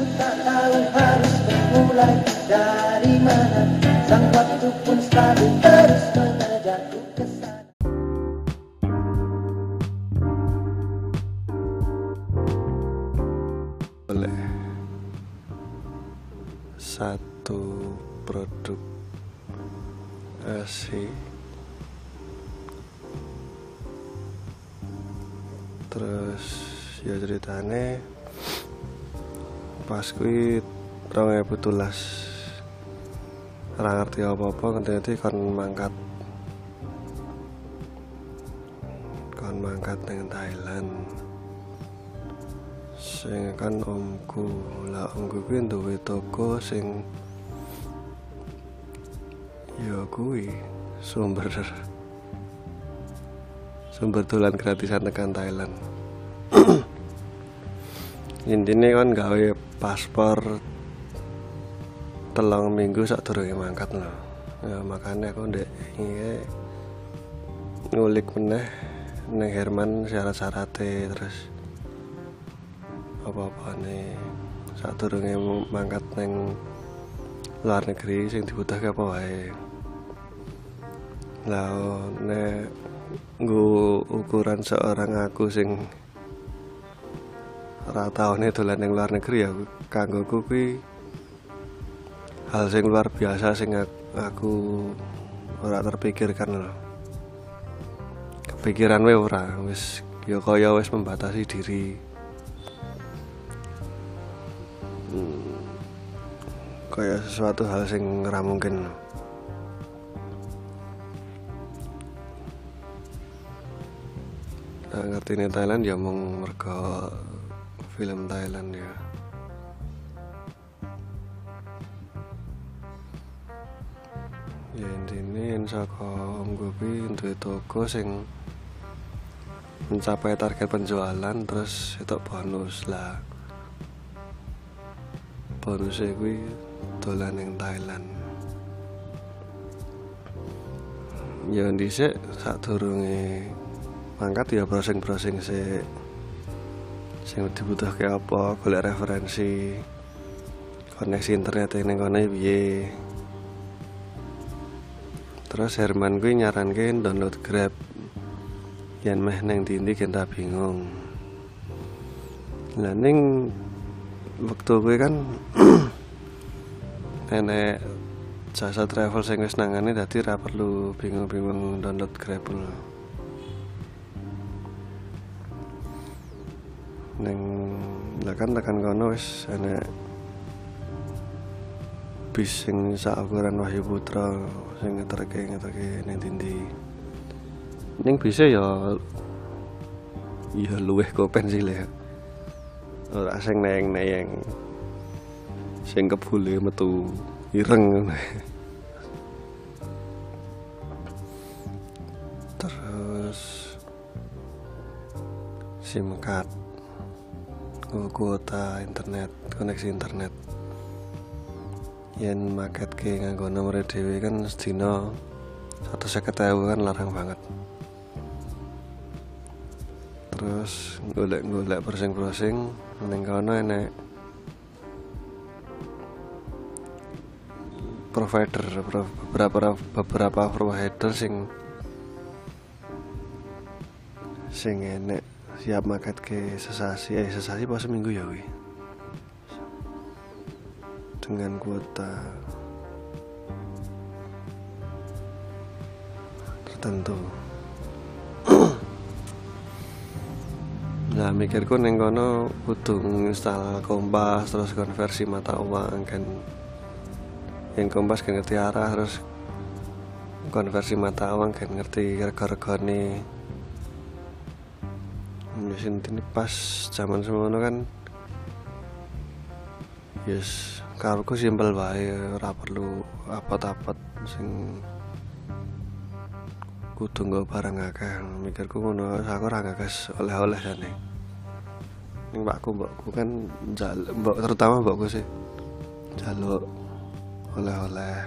Tak tahu harus memulai dari 2017 ora ngerti apa-apa ngerti kon mangkat. Kon mangkat ning Thailand. Sing kan omku lah omku kuwi duwe toko sing ya kuwi sumber sumber dolan gratisan tekan Thailand. Intinya kan gawe paspor telung minggu sak durunge mangkat lho ya makanya aku ndek ngulik meneh neng Herman syarat-syaratnya terus apa-apa nih saat durunge mangkat neng luar negeri sing dibutuhke apa wae. Lah nek nggo ukuran seorang aku sing ora taune dolan ning luar negeri ya kanggoku kuwi hal sing luar biasa sing ak- aku ora terpikirkan loh kepikiran we ora wis ya kaya wis membatasi diri. Hmm, sesuatu hal sing ora mungkin. Nah, ngerti ini Thailand ya mung mergo film Thailand ya ya yang saka om gue duwe toko sing mencapai target penjualan terus itu bonus lah. Bonusnya kuwi dolan ning Thailand. Ya dhisik sadurunge mangkat ya browsing-browsing sik. Sing dibutuhke apa golek referensi koneksi internet ning kono piye terus Herman kuwi nyaranke download Grab. Yen meh neng dindi kita bingung. Lah ning waktu gue kan enek jasa travel sing wis nangane dadi ra perlu bingung-bingung download Grab. Neng lah kan tekan kono wis enek bis sing sak ukuran Wahyu Putra sing ngeterke ngeterke ning dindi. Ning bisa ya ya luweh kopen sih le. Ora sing neng-neng sing kebule metu ireng. Terus SIM card kuota internet, koneksi internet. Yen maket ke nganggo nomor dhewe kan sedina 150.000 kan larang banget. Terus golek-golek browsing-browsing ning kono enek provider pro- beberapa beberapa provider sing sing enek siap maket ke sesasi eh sesasi pas seminggu ya wi dengan kuota. Tertentu Nah mikirku neng kono kudu install kompas terus konversi mata uang kan. Yang kompas kan ngerti arah terus konversi mata uang kan ngerti rego-regone mesin ini pas zaman semono kan yes karuku simpel wae ora perlu apot-apot sing kudu nggo barang akeh. Mikirku ngono aku ora gagas oleh-oleh jane. Ning mbakku mbakku kan jal mbak terutama mbakku sih jaluk oleh-oleh.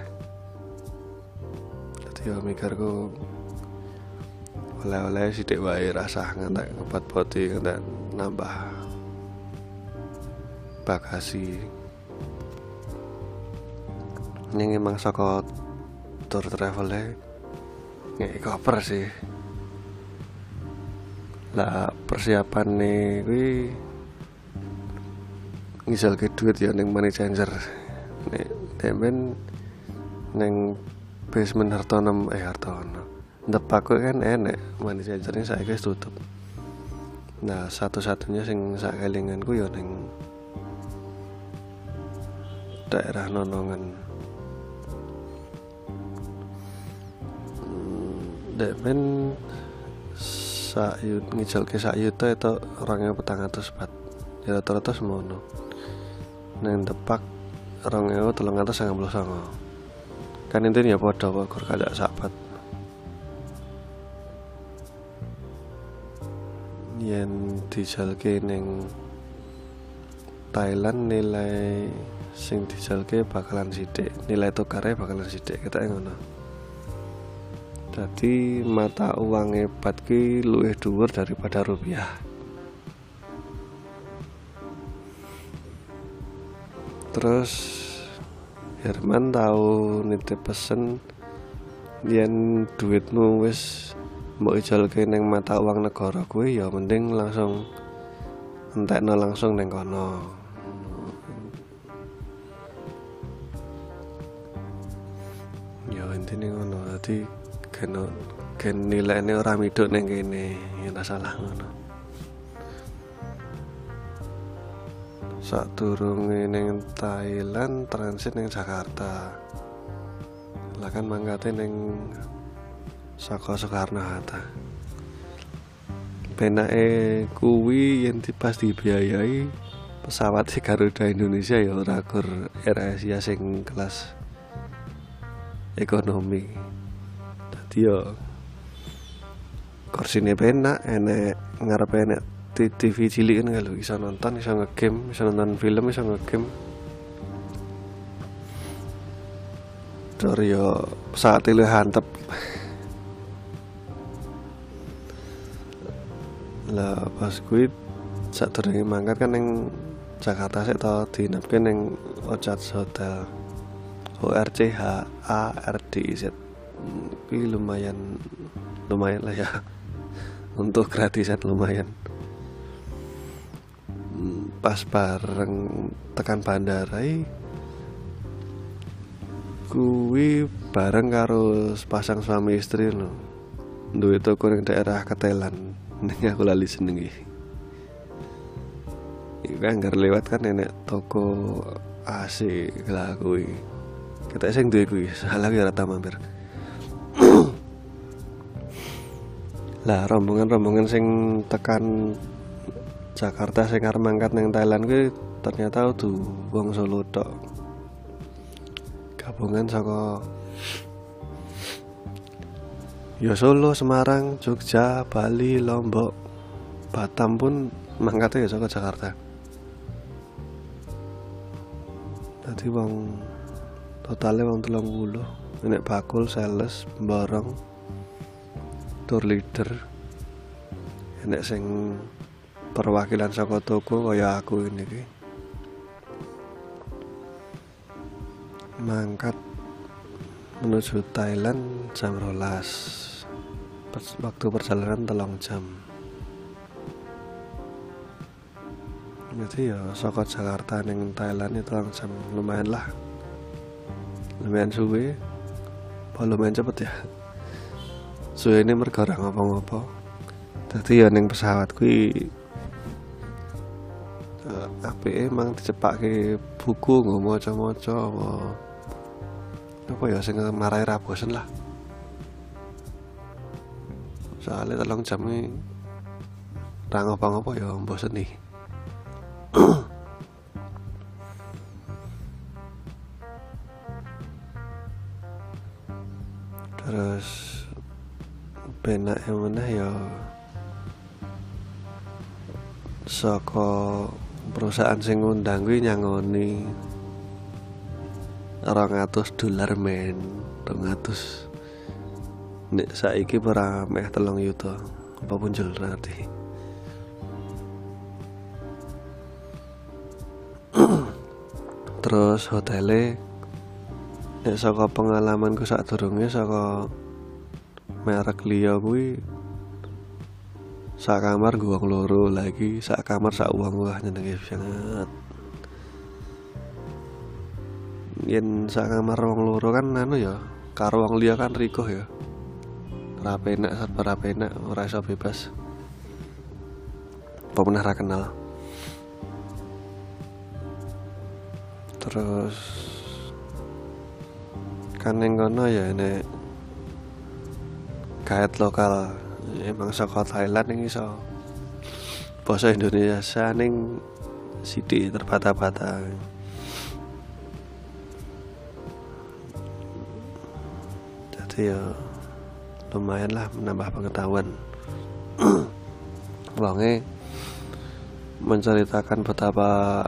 Jadi ya mikirku oleh-oleh sithik wae rasah ngantek ngepat poti ngantek nambah bagasi ini emang saka tour travel ngeki koper sih. Lah persiapan nih kuwi ngisal ke duit ya neng money changer. Nek demen neng basement Hartono eh Hartono. Depak kan enek money ini saya guys tutup. Nah satu-satunya sing sak kelinganku ya neng daerah nonongan dek men sayut ngijal ke sayut itu orangnya petang atas bat. Ya rata-rata semono. Neng tepak orangnya telung atas sangat belum sama kan intinya pada wakur kada sahabat. Yen dijalke neng Thailand nilai sing dijalke bakalan sidik nilai tukarnya bakalan sidik kita ngono jadi mata uang hebat ki luwih dhuwur daripada rupiah. Terus Herman tahu nitip pesen yen duitmu wis mbok ijalke ning mata uang negara kuwi ya mending langsung entekno langsung ning kono. Ya intine ngono. Dadi gen gen nilainya orang miduk neng kene ya salah ngono. Turun neng Thailand transit neng Jakarta. Lah kan neng Saka Soekarno Hatta. Penake kuwi yen pas dibiayai pesawat si Garuda Indonesia ya ora gur Air Asia sing kelas ekonomi yo. Kursine penak enek ngarepe enek TV cilik kan kalau bisa nonton bisa ngegame bisa nonton film bisa ngegame. Dor saat itu hantep. Lah pas kuit saat turunnya mangkat kan yang Jakarta saya tau dinapkan yang Ocat Hotel. O R C H A R D I Z tapi lumayan lumayan lah ya. Untuk gratisan lumayan. Hmm, pas bareng tekan bandara kuwi bareng karo pasang suami istri lo duwe toko ning daerah Ketelan. Ning aku lali senengi. Iku kan lewat kan nenek toko AC lah kuwi. Kita sing duwe kuwi, salah ya rata mampir. Lah rombongan-rombongan sing tekan Jakarta sing arep mangkat ning Thailand kuwi ternyata tuh wong Solo tok gabungan saka ya Solo, Semarang, Jogja, Bali, Lombok, Batam pun mangkatnya ya saka Jakarta. Tadi wong totalnya wong telung puluh, nek bakul, sales, borong, tour leader. Enek sing perwakilan saka toko kaya aku ini ki mangkat menuju Thailand jam rolas. Waktu perjalanan telung jam. Jadi ya saka Jakarta neng Thailand itu telung jam. Lumayan lah. Lumayan suwe. Lumayan cepet ya suwe ini ora ngopo-ngopo dadi ya ning pesawat kuwi uh, apike emang dicepakke buku nggo maca-maca apa ya sing marai ra bosen lah. Soalnya telung jam ini ra ngopo-ngopo ya bosen nih mana ya. Saka perusahaan sing ngundang kuwi nyangoni 200 dolar men 200 nek saiki ora meh telung yuta apa pun nanti terus hotele nek saka pengalamanku sak durunge saka merek liya kuwi sak kamar gua loro lagi sak kamar sak uang wah nyenenge banget yen sak kamar wong loro kan anu ya karo wong liya kan rikuh ya. Ora penak serba ora penak ora iso bebas. Pernah kenal. Terus kan yang kono ya nek kait lokal emang saka Thailand ini iso. Bahasa Indonesia ning sithik terbata-bata. Jadi ya lumayan lah menambah pengetahuan. Wonge menceritakan betapa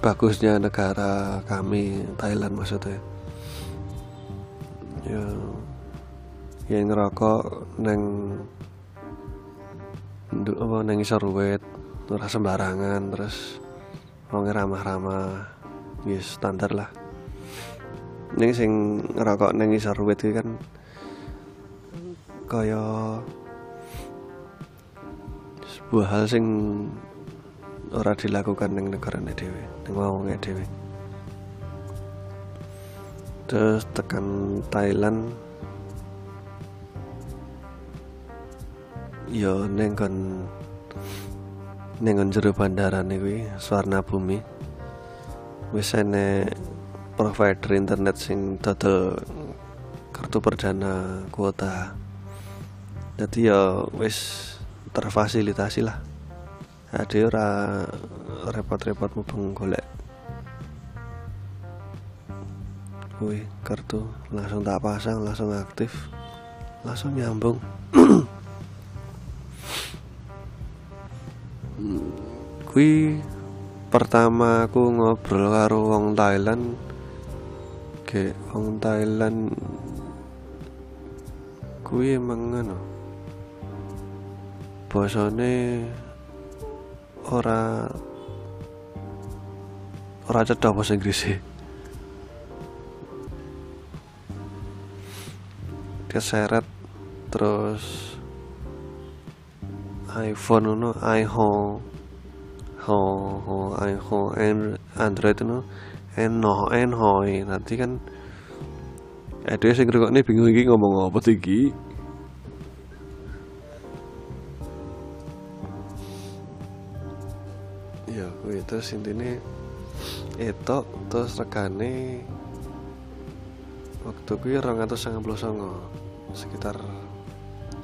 bagusnya negara kami Thailand maksudnya ya. Yang ngerokok neng ndu- apa neng isor ruwet ora sembarangan terus wong ramah-ramah ya standar lah. Ning sing ngerokok neng isor iki kan kaya sebuah hal sing ora dilakukan ning negarane dhewe ning wong dhewe terus tekan Thailand. Yo neng kon neng bandara kuwi Swarna Bumi. Wis enek provider internet sing dodol kartu perdana kuota. Jadi ya wis terfasilitasi lah. Ora repot-repot mubeng golek Wih, kartu langsung tak pasang, langsung aktif, langsung nyambung. Kui pertama aku ngobrol karo wong Thailand, ke wong Thailand, kui emang ngono. Bosone ora ora cedhak bahasa Inggris sih. Keseret terus iPhone no iPhone ho ho iPhone and Android no eno enhoi. Nanti kan ada sing ngrungokne bingung iki ngomong apa iki ya kuwi terus intine etok terus rekane waktu kuwi 299 sekitar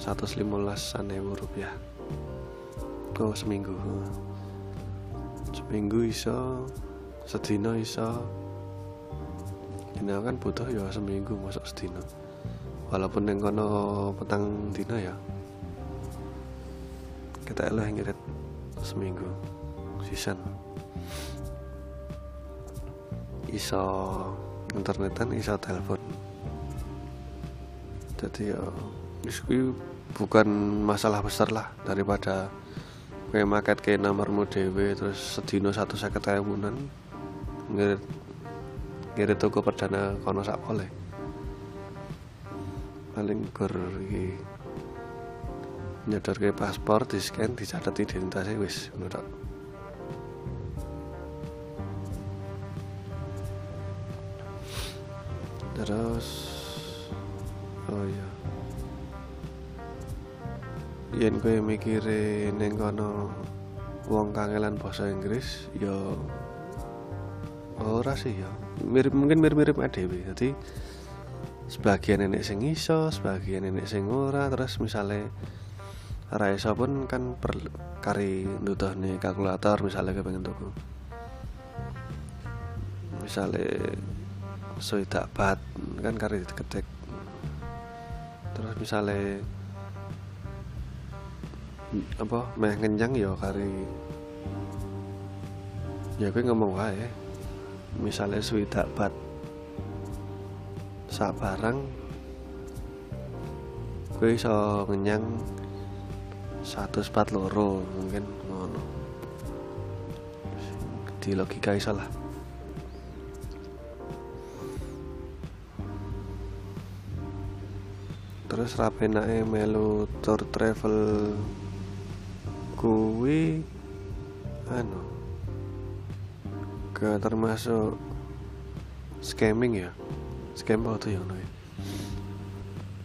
115 an ewu rupiah. Oh seminggu. Seminggu iso sedina iso. Ini kan butuh ya seminggu masuk sedina. Walaupun yang kono petang dina ya kita elah ngirit seminggu sisan. Iso internetan iso telepon. Jadi ya kuwi bukan masalah besar lah daripada kue market ke nomormu dewe terus sedino satu seket ewunan ngirit ngirit toko perdana kono sak boleh. Paling gur nyodor ke paspor di scan dicatat identitasnya wis ngono terus oh iya. Yen kowe mikire ning kono wong kangelan basa Inggris ya ora sih ya. Mirip mungkin mirip-mirip dhewe. Jadi sebagian nenek sing iso sebagian nenek sing ora. Terus misalnya ora iso pun kan per kari nih kalkulator misalnya kepengen tuku. Misalnya swidak bat kan kari diketik terus misalnya apa meh ngenyang ya kari ya gue ngomong wae. Misalnya swidak bat sak barang gue iso ngenyang satu sepat loro mungkin ngono. Di logika iso terus rapenake melu tour travel kuwi anu ke termasuk scamming ya? Scam apa tuh ya ngono ya?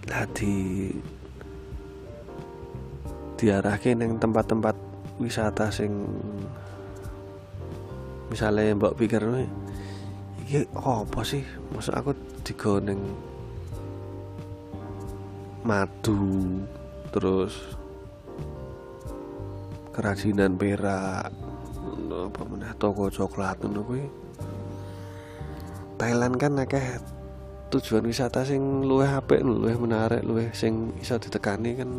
Lah di diarahke ning tempat-tempat wisata sing misalnya mbak pikir iki apa sih? Maksud aku digoneng madu terus kerajinan perak apa meneh toko coklat ngono kuwi. Thailand kan akeh tujuan wisata sing luwih apik luwih menarik luwih sing iso ditekani kan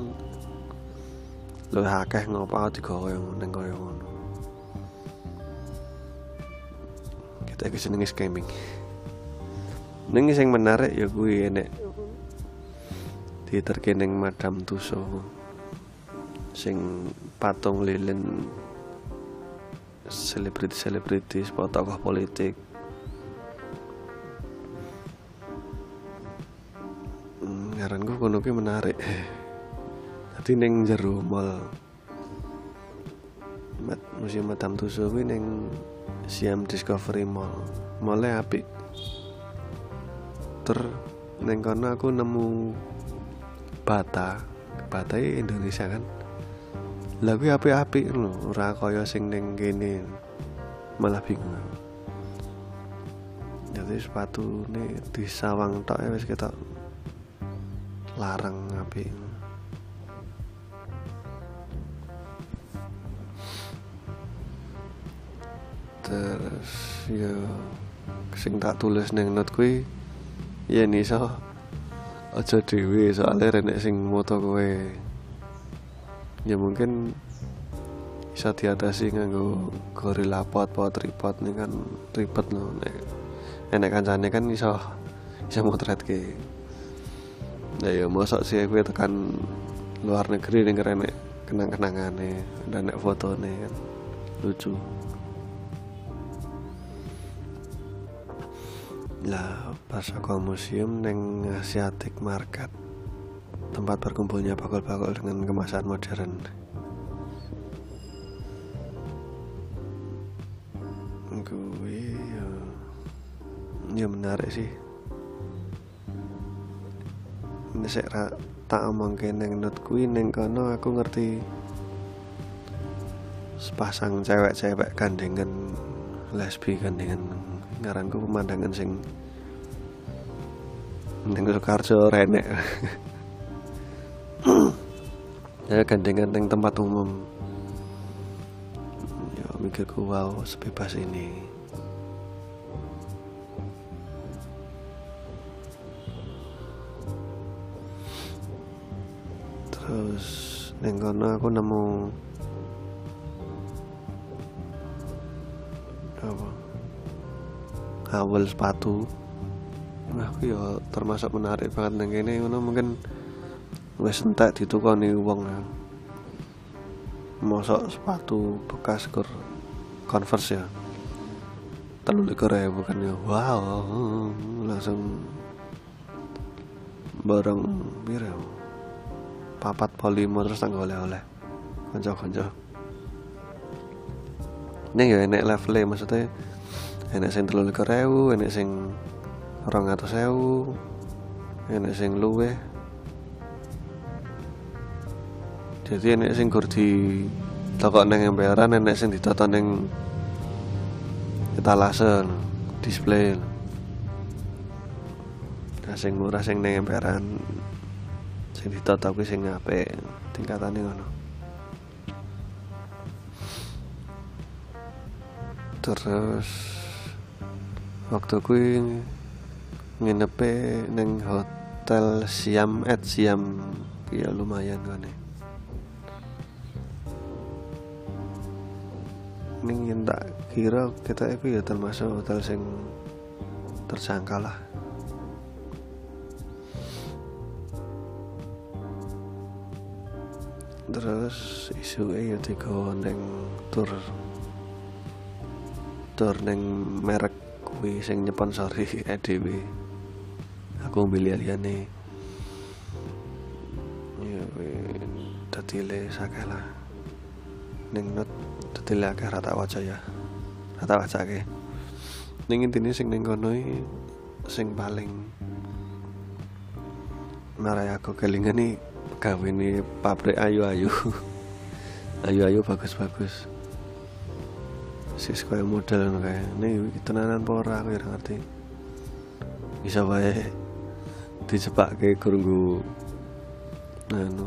luwih akeh ngopo digawe ning kaya ngono. Kita iki senenge scamming. Ning sing menarik ya kuwi enek diterke ning Madam Tuso sing patung lilin selebriti-selebriti tokoh politik Hmm, ngaranku kono ki menarik Tadi ning jero mall Mat, Museum Madam Tussauds kuwi ning Siam Discovery Mall. Mall apik. Ter ning kono aku nemu bata. Bata Indonesia kan. Lah kuwi apik-apik lho, ora kaya sing ning kene. Malah bingung. Jadi sepatu ini di sawang tok ya wis ketok larang apik. terus ya sing tak tulis neng not kuwi ya iso aja dhewe soalnya renek sing moto kowe. Ya mungkin bisa diatasi nganggo gorilla pot pot tripod nih kan ribet loh nek enek kancane kan iso iso motretke. Ya ya mosok sih gue tekan luar negeri nih renek kenang-kenangane dan nek fotone kan lucu lah pas aku museum neng Asiatic Market. Tempat berkumpulnya bakul-bakul dengan kemasan modern. Gue ya, ya menarik sih. Ini ra tak omong neng not kuwi neng kono aku ngerti sepasang cewek-cewek gandengan lesbi gandengan ngaranku pemandangan sing ning Sukarjo renek. Ya gandengan ning tempat umum. Ya mikirku wow sebebas ini. Terus kono aku nemu awal sepatu Wah, aku ya termasuk menarik banget nang kene ngono mungkin wis entek ditukoni wong ya. Mosok sepatu bekas kur Converse ya. Telu likur ya bukan ya. Wow, langsung bareng piro ya? Papat polimo terus tanggal oleh-oleh. Kanca-kanca. Ini ya enek levelnya maksudnya enek sing telu likur ewu, enek sing orang atas sewu enek sing luweh jadi enek sing gur di toko neng emperan enek sing ditata neng etalase display nah sing murah sing neng emperan sing ditata kuwi sing apik tingkatane ngono. Terus waktu kuwi nginepe neng hotel Siam at Siam ya lumayan kan Ning yen tak kira kita itu ya termasuk hotel sing tersangka lah. Terus isu ya digawa neng tur store neng merek kuwi sing nyponsori EDW aku beli liyane ya kuwi dadi le sakeh lah ning not dadi le akeh rata waca ya. Rata wacake ning intine sing ning kono sing paling marai aku kelingan nih gawe ini pabrik ayu-ayu. Ayu-ayu bagus-bagus sis kaya model ngono kae ini tenanan apa ora aku ora ngerti. Bisa wae dijebake kurunggu anu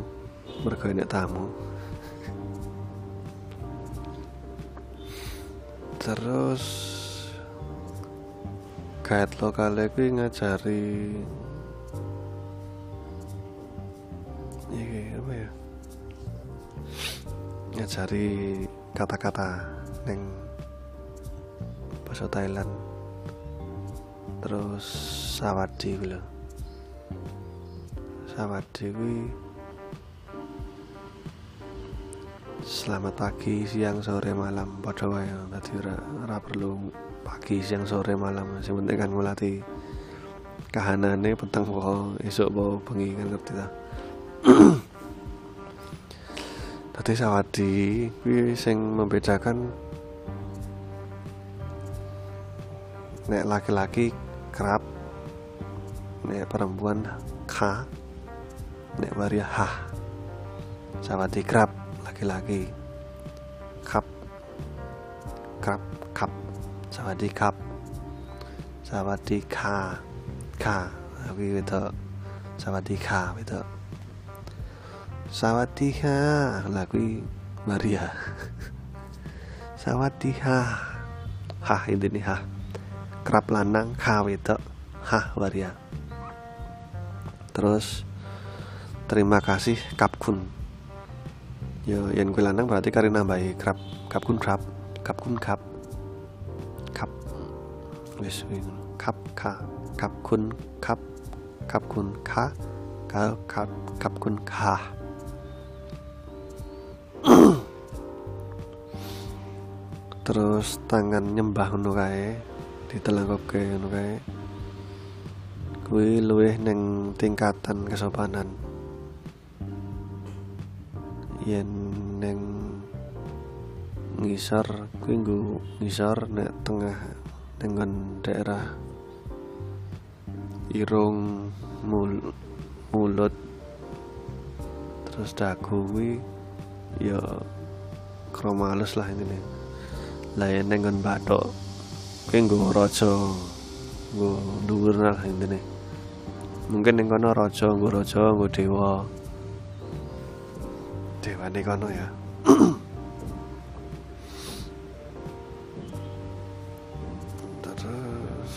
mergo tamu. Terus guide lokal kuwi ngajari iki apa ya? Ngajari kata-kata neng bahasa Thailand. Terus sawadi lho. Sawadi kuwi Selamat pagi, siang, sore, malam. Padha wae dadi ora perlu pagi, siang, sore, malam. Sing penting kan ngulati kahanane peteng wae esuk wae bengi kan ngerti ta? Dadi sawadi kuwi sing membedakan nek laki-laki kerap nek perempuan ka nek waria ha sawadi kerap laki-laki kap krap kap. Sawadi kap sawadi ka ka kuwi wedok sawadi ka wedok Sawadiha lah kuwi Maria Sawadiha Hah ini ha Kerap lanang ha wedok Hah Maria Terus Terima kasih Kapkun Yo yen kuwi lanang berarti kari nambahi krap Kapkun krap Kapkun kap Kap. Wis. Kap ka Kapkun kap Kapkun ka Kap kap Kapkun ka terus tangan nyembah ngono ditelangkopke ngono kae. Kuwi luwih ning tingkatan kesopanan. Yen ning ngisor kuwi nggo ngisor nek tengah dengan daerah irung mul mulut. Terus dagu kuwi ya kroma halus lah ini yen ning nggon bathuk kuwi nggo raja nggo dhuwur lah intine. Mungkin ning kono raja nggo raja nggo dewa. Dewane kono ya. Terus.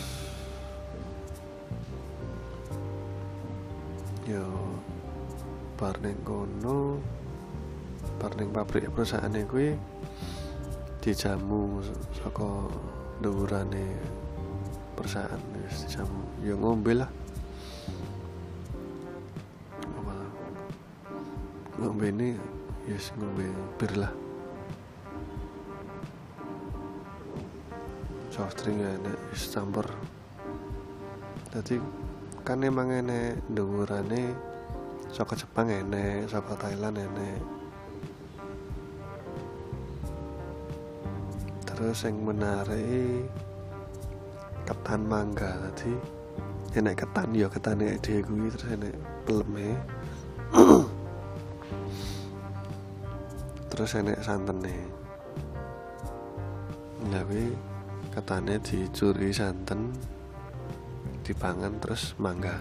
Yo bar ning kono bar ning pabrik perusahaane kuwi dijamu saka dhuwurane perusahaan wis dijamu ya ngombe lah. Ngombe ini yes ngombe bir lah. Soft drink ya nek wis campur. Jadi kan emang enek dhuwurane saka Jepang enek saka Thailand enek terus yang menarik ketan mangga tadi. Enek ketan ya ketan enek dhewe kuwi terus enek peleme terus enek santene. Lah kuwi ketane dicuri santen dipangan terus mangga.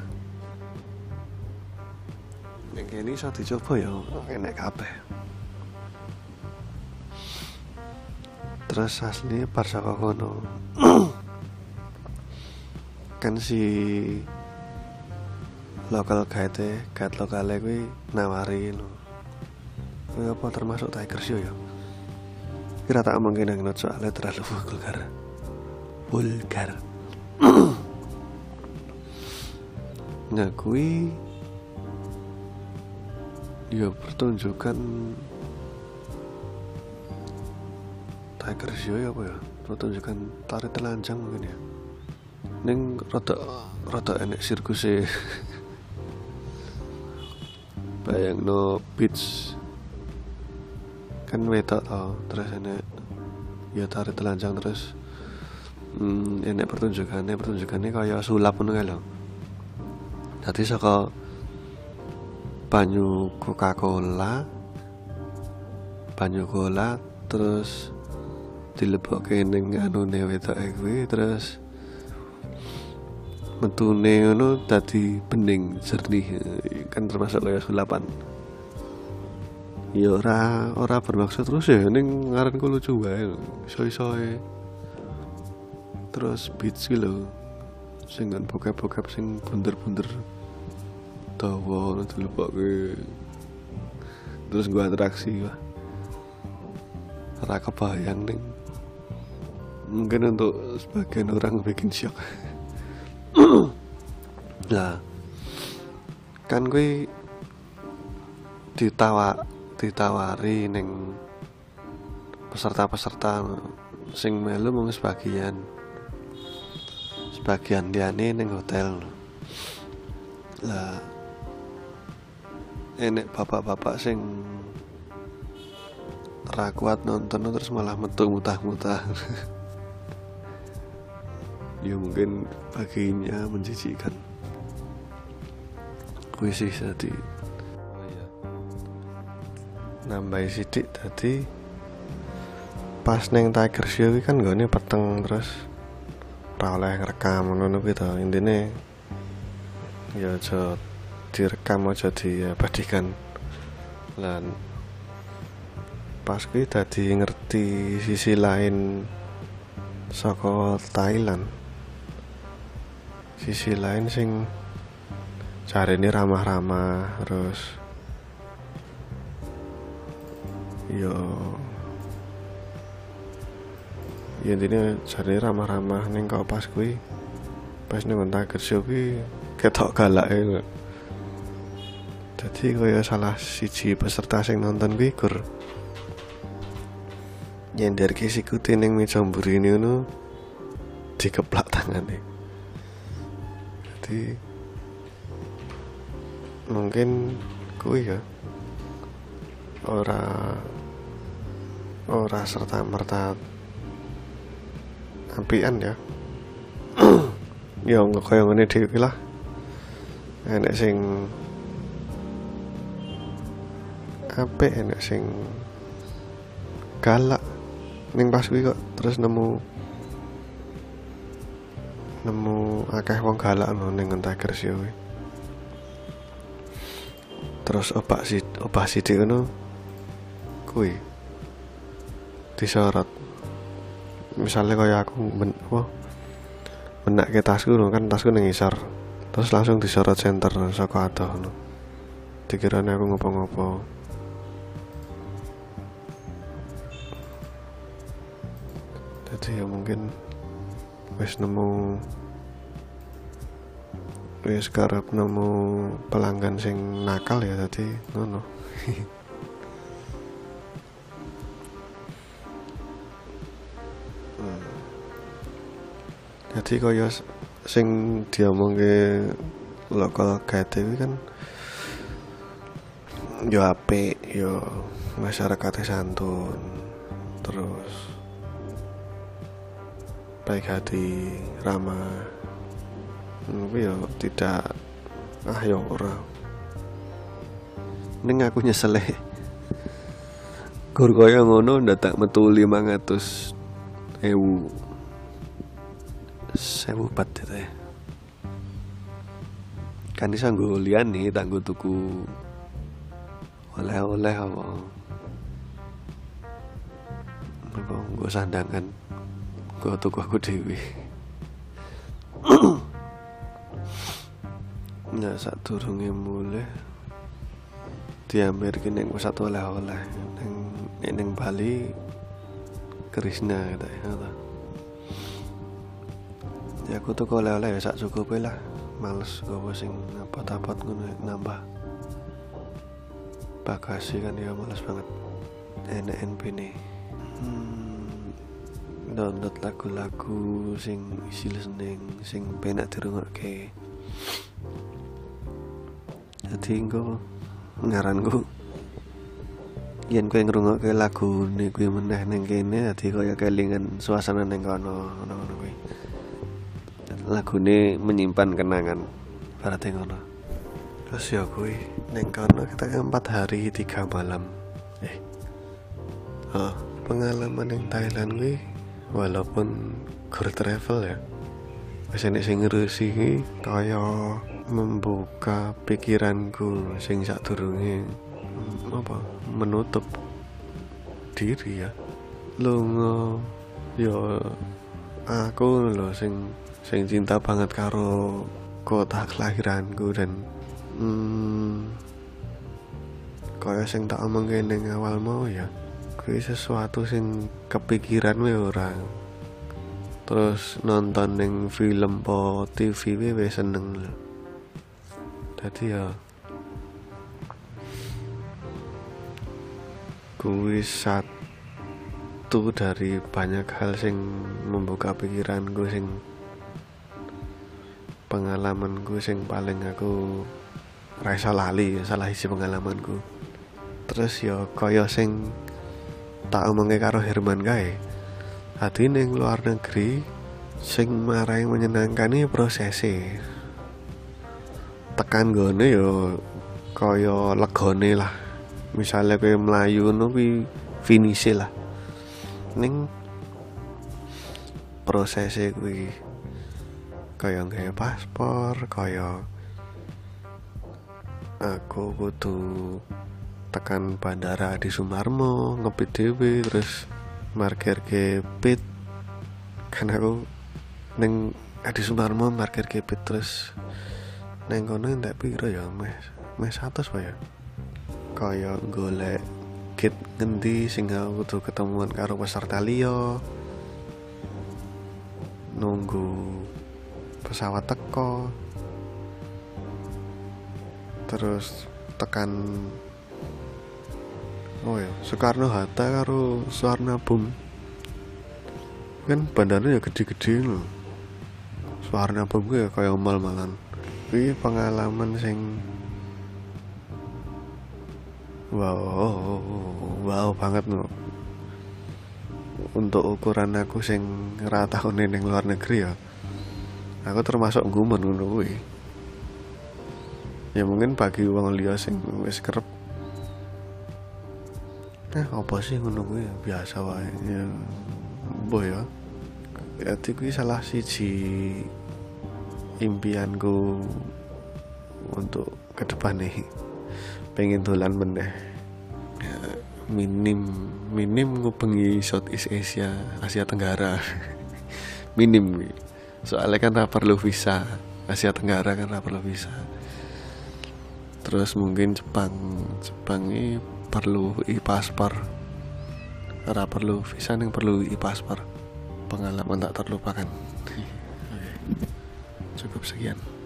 Yang ini iso dicoba ya enek kabeh terus asli par saka kono kan si lokal guide guide lokale kuwi nawari lho kuwi apa termasuk Tiger Show ya? Kira tak kene ngenot soalnya terlalu vulgar. Vulgar. Nah kuwi ya pertunjukan Tiger Show ya apa ya? Pertunjukan tari telanjang mungkin ya. Ning rada rada enek sirkuse bayang no beach. Kan wedok tau terus enek ya tari telanjang terus. Hmm, enek pertunjukannya pertunjukannya kaya sulap ngono kae lho. Dadi saka banyu Coca-Cola banyu cola terus dilebokke ning anune wedoke kuwi terus metune ngono dadi bening jernih kan termasuk kaya sulapan. Ya ora ora bermaksud terus ya ning ngaranku lucu wae iso-iso terus beats ki lho sing kan bokep-bokep sing bunder-bunder dawa dilebokke terus gua atraksi wah. Ora kebayang ning mungkin untuk sebagian orang bikin shock. Lah kan gue ditawa ditawari neng peserta-peserta sing melu mung sebagian sebagian diane neng hotel. Lah enek bapak-bapak sing ra kuat nonton terus malah metu mutah-mutah ya mungkin baginya menjijikan. Kuwi sih tadi oh iya. Nambah sidik tadi pas neng Tiger Show kan gone peteng terus ora oleh ngerekam ngono kuwi to. Ya aja direkam aja diabadikan. Lan pas kuwi dadi ngerti sisi lain saka Thailand sisi lain sing cari ini ramah-ramah terus yo ya intinya cari ramah-ramah. Ning kau pas kuwi pas ning Tiger Show kuwi ketok galak ya jadi kaya salah siji peserta sing nonton kuwi gur. Nyender ke sikute ning meja mburi ngono dikeplak tangane jadi mungkin kuwi ya. Ora ora serta merta ampian ya. Ya nggak kaya ngene dhewe lah. Enek sing apik enek sing galak. Ning pas kuwi kok terus nemu nemu akeh wong galak lho ning Tiger Show kuwi. Terus obak si obah sidik ngono kuwi disorot. Misalnya kaya aku men wah menak ke tasku no, kan tasku ning ngisor. Terus langsung disorot center saka adoh no. dikirane aku ngopo-ngopo. Jadi ya mungkin wis nemu wis karep nemu pelanggan sing nakal ya tadi ngono Hmm. jadi kaya sing diomongke lokal guide kuwi kan yo apik yo masyarakatnya santun terus baik hati ramah tapi yo tidak ah yo ora. Ning aku nyesel. Gur kaya ngono ndadak metu 500 ewu. Sewu itu ya kan bisa gue lian nih tak gue tuku oleh-oleh apa? Apa gue sandangan gue tuku aku dewi. Ya saat durungnya mulai diambil kini gue satu oleh-oleh neng neng Bali Krishna kata ya ya aku tuh oleh-oleh ya sak cukup lah. Males gue sing apa tapat ngono nambah bagasi kan ya males banget. Enak NP nih hmm, download lagu-lagu sing isi listening sing penak dirungokke. Jadi engko ngaranku yen kowe ngrungokke lagu nih kuwi meneh ning kene dadi kaya kelingan suasana ning kono ngono-ngono kuwi. Lagune menyimpan kenangan berarti ngono. Terus ya kuwi ning kono kita empat hari tiga malam. Eh oh, pengalaman yang Thailand kuwi walaupun gur travel ya. Enek sing ngerusi kaya membuka pikiranku sing sadurunge apa menutup diri ya. Lunga ya aku lho sing sing cinta banget karo kota kelahiranku dan hmm, kaya sing tak omong awal mau ya kuwi sesuatu sing kepikiran wae ora. Terus nonton ning film po TV wae seneng. Lho dadi ya kuwi satu dari banyak hal sing membuka pikiranku sing pengalamanku sing paling aku rasa lali salah isi pengalamanku. Terus ya kaya sing tak omongke karo Herman kae. Hati ning luar negeri sing marai menyenangkan ini prosesnya tekan gone yo kaya legone lah. Misalnya kayak melayu ngono kuwi finish lah. Ning prosesnya kuwi kaya paspor kaya aku kudu tekan bandara di Sumarmo ngepit dhewe terus markir ke pit. Kan aku neng Adi Sumarmo markir ke pit terus neng kono entek piro ya? Mes mes satu ya. Kaya golek kit ngendi sing aku kudu ketemuan karo peserta liya. Nunggu pesawat teko. Terus tekan oh ya Soekarno Hatta karo Suwarna Bum kan bandaranya ya gede-gede loh Bum ya kayak mal malan ini pengalaman sing wow wow banget no untuk ukuran aku sing rata ning luar negeri ya aku termasuk gumen ngono ya mungkin bagi wong liya sing wis kerep eh apa sih ngono kuwi? Biasa wae. Ya boh ya? Jadi kuwi salah siji impianku untuk ke depan nih. Pengen dolan meneh. Ya, minim minim ngubengi Southeast Asia Asia Tenggara. Minim soalnya kan tak perlu visa. Asia Tenggara kan tak perlu visa. Terus mungkin Jepang. Jepang ini perlu e-paspor ora perlu visa yang perlu e-paspor pengalaman tak terlupakan. Cukup sekian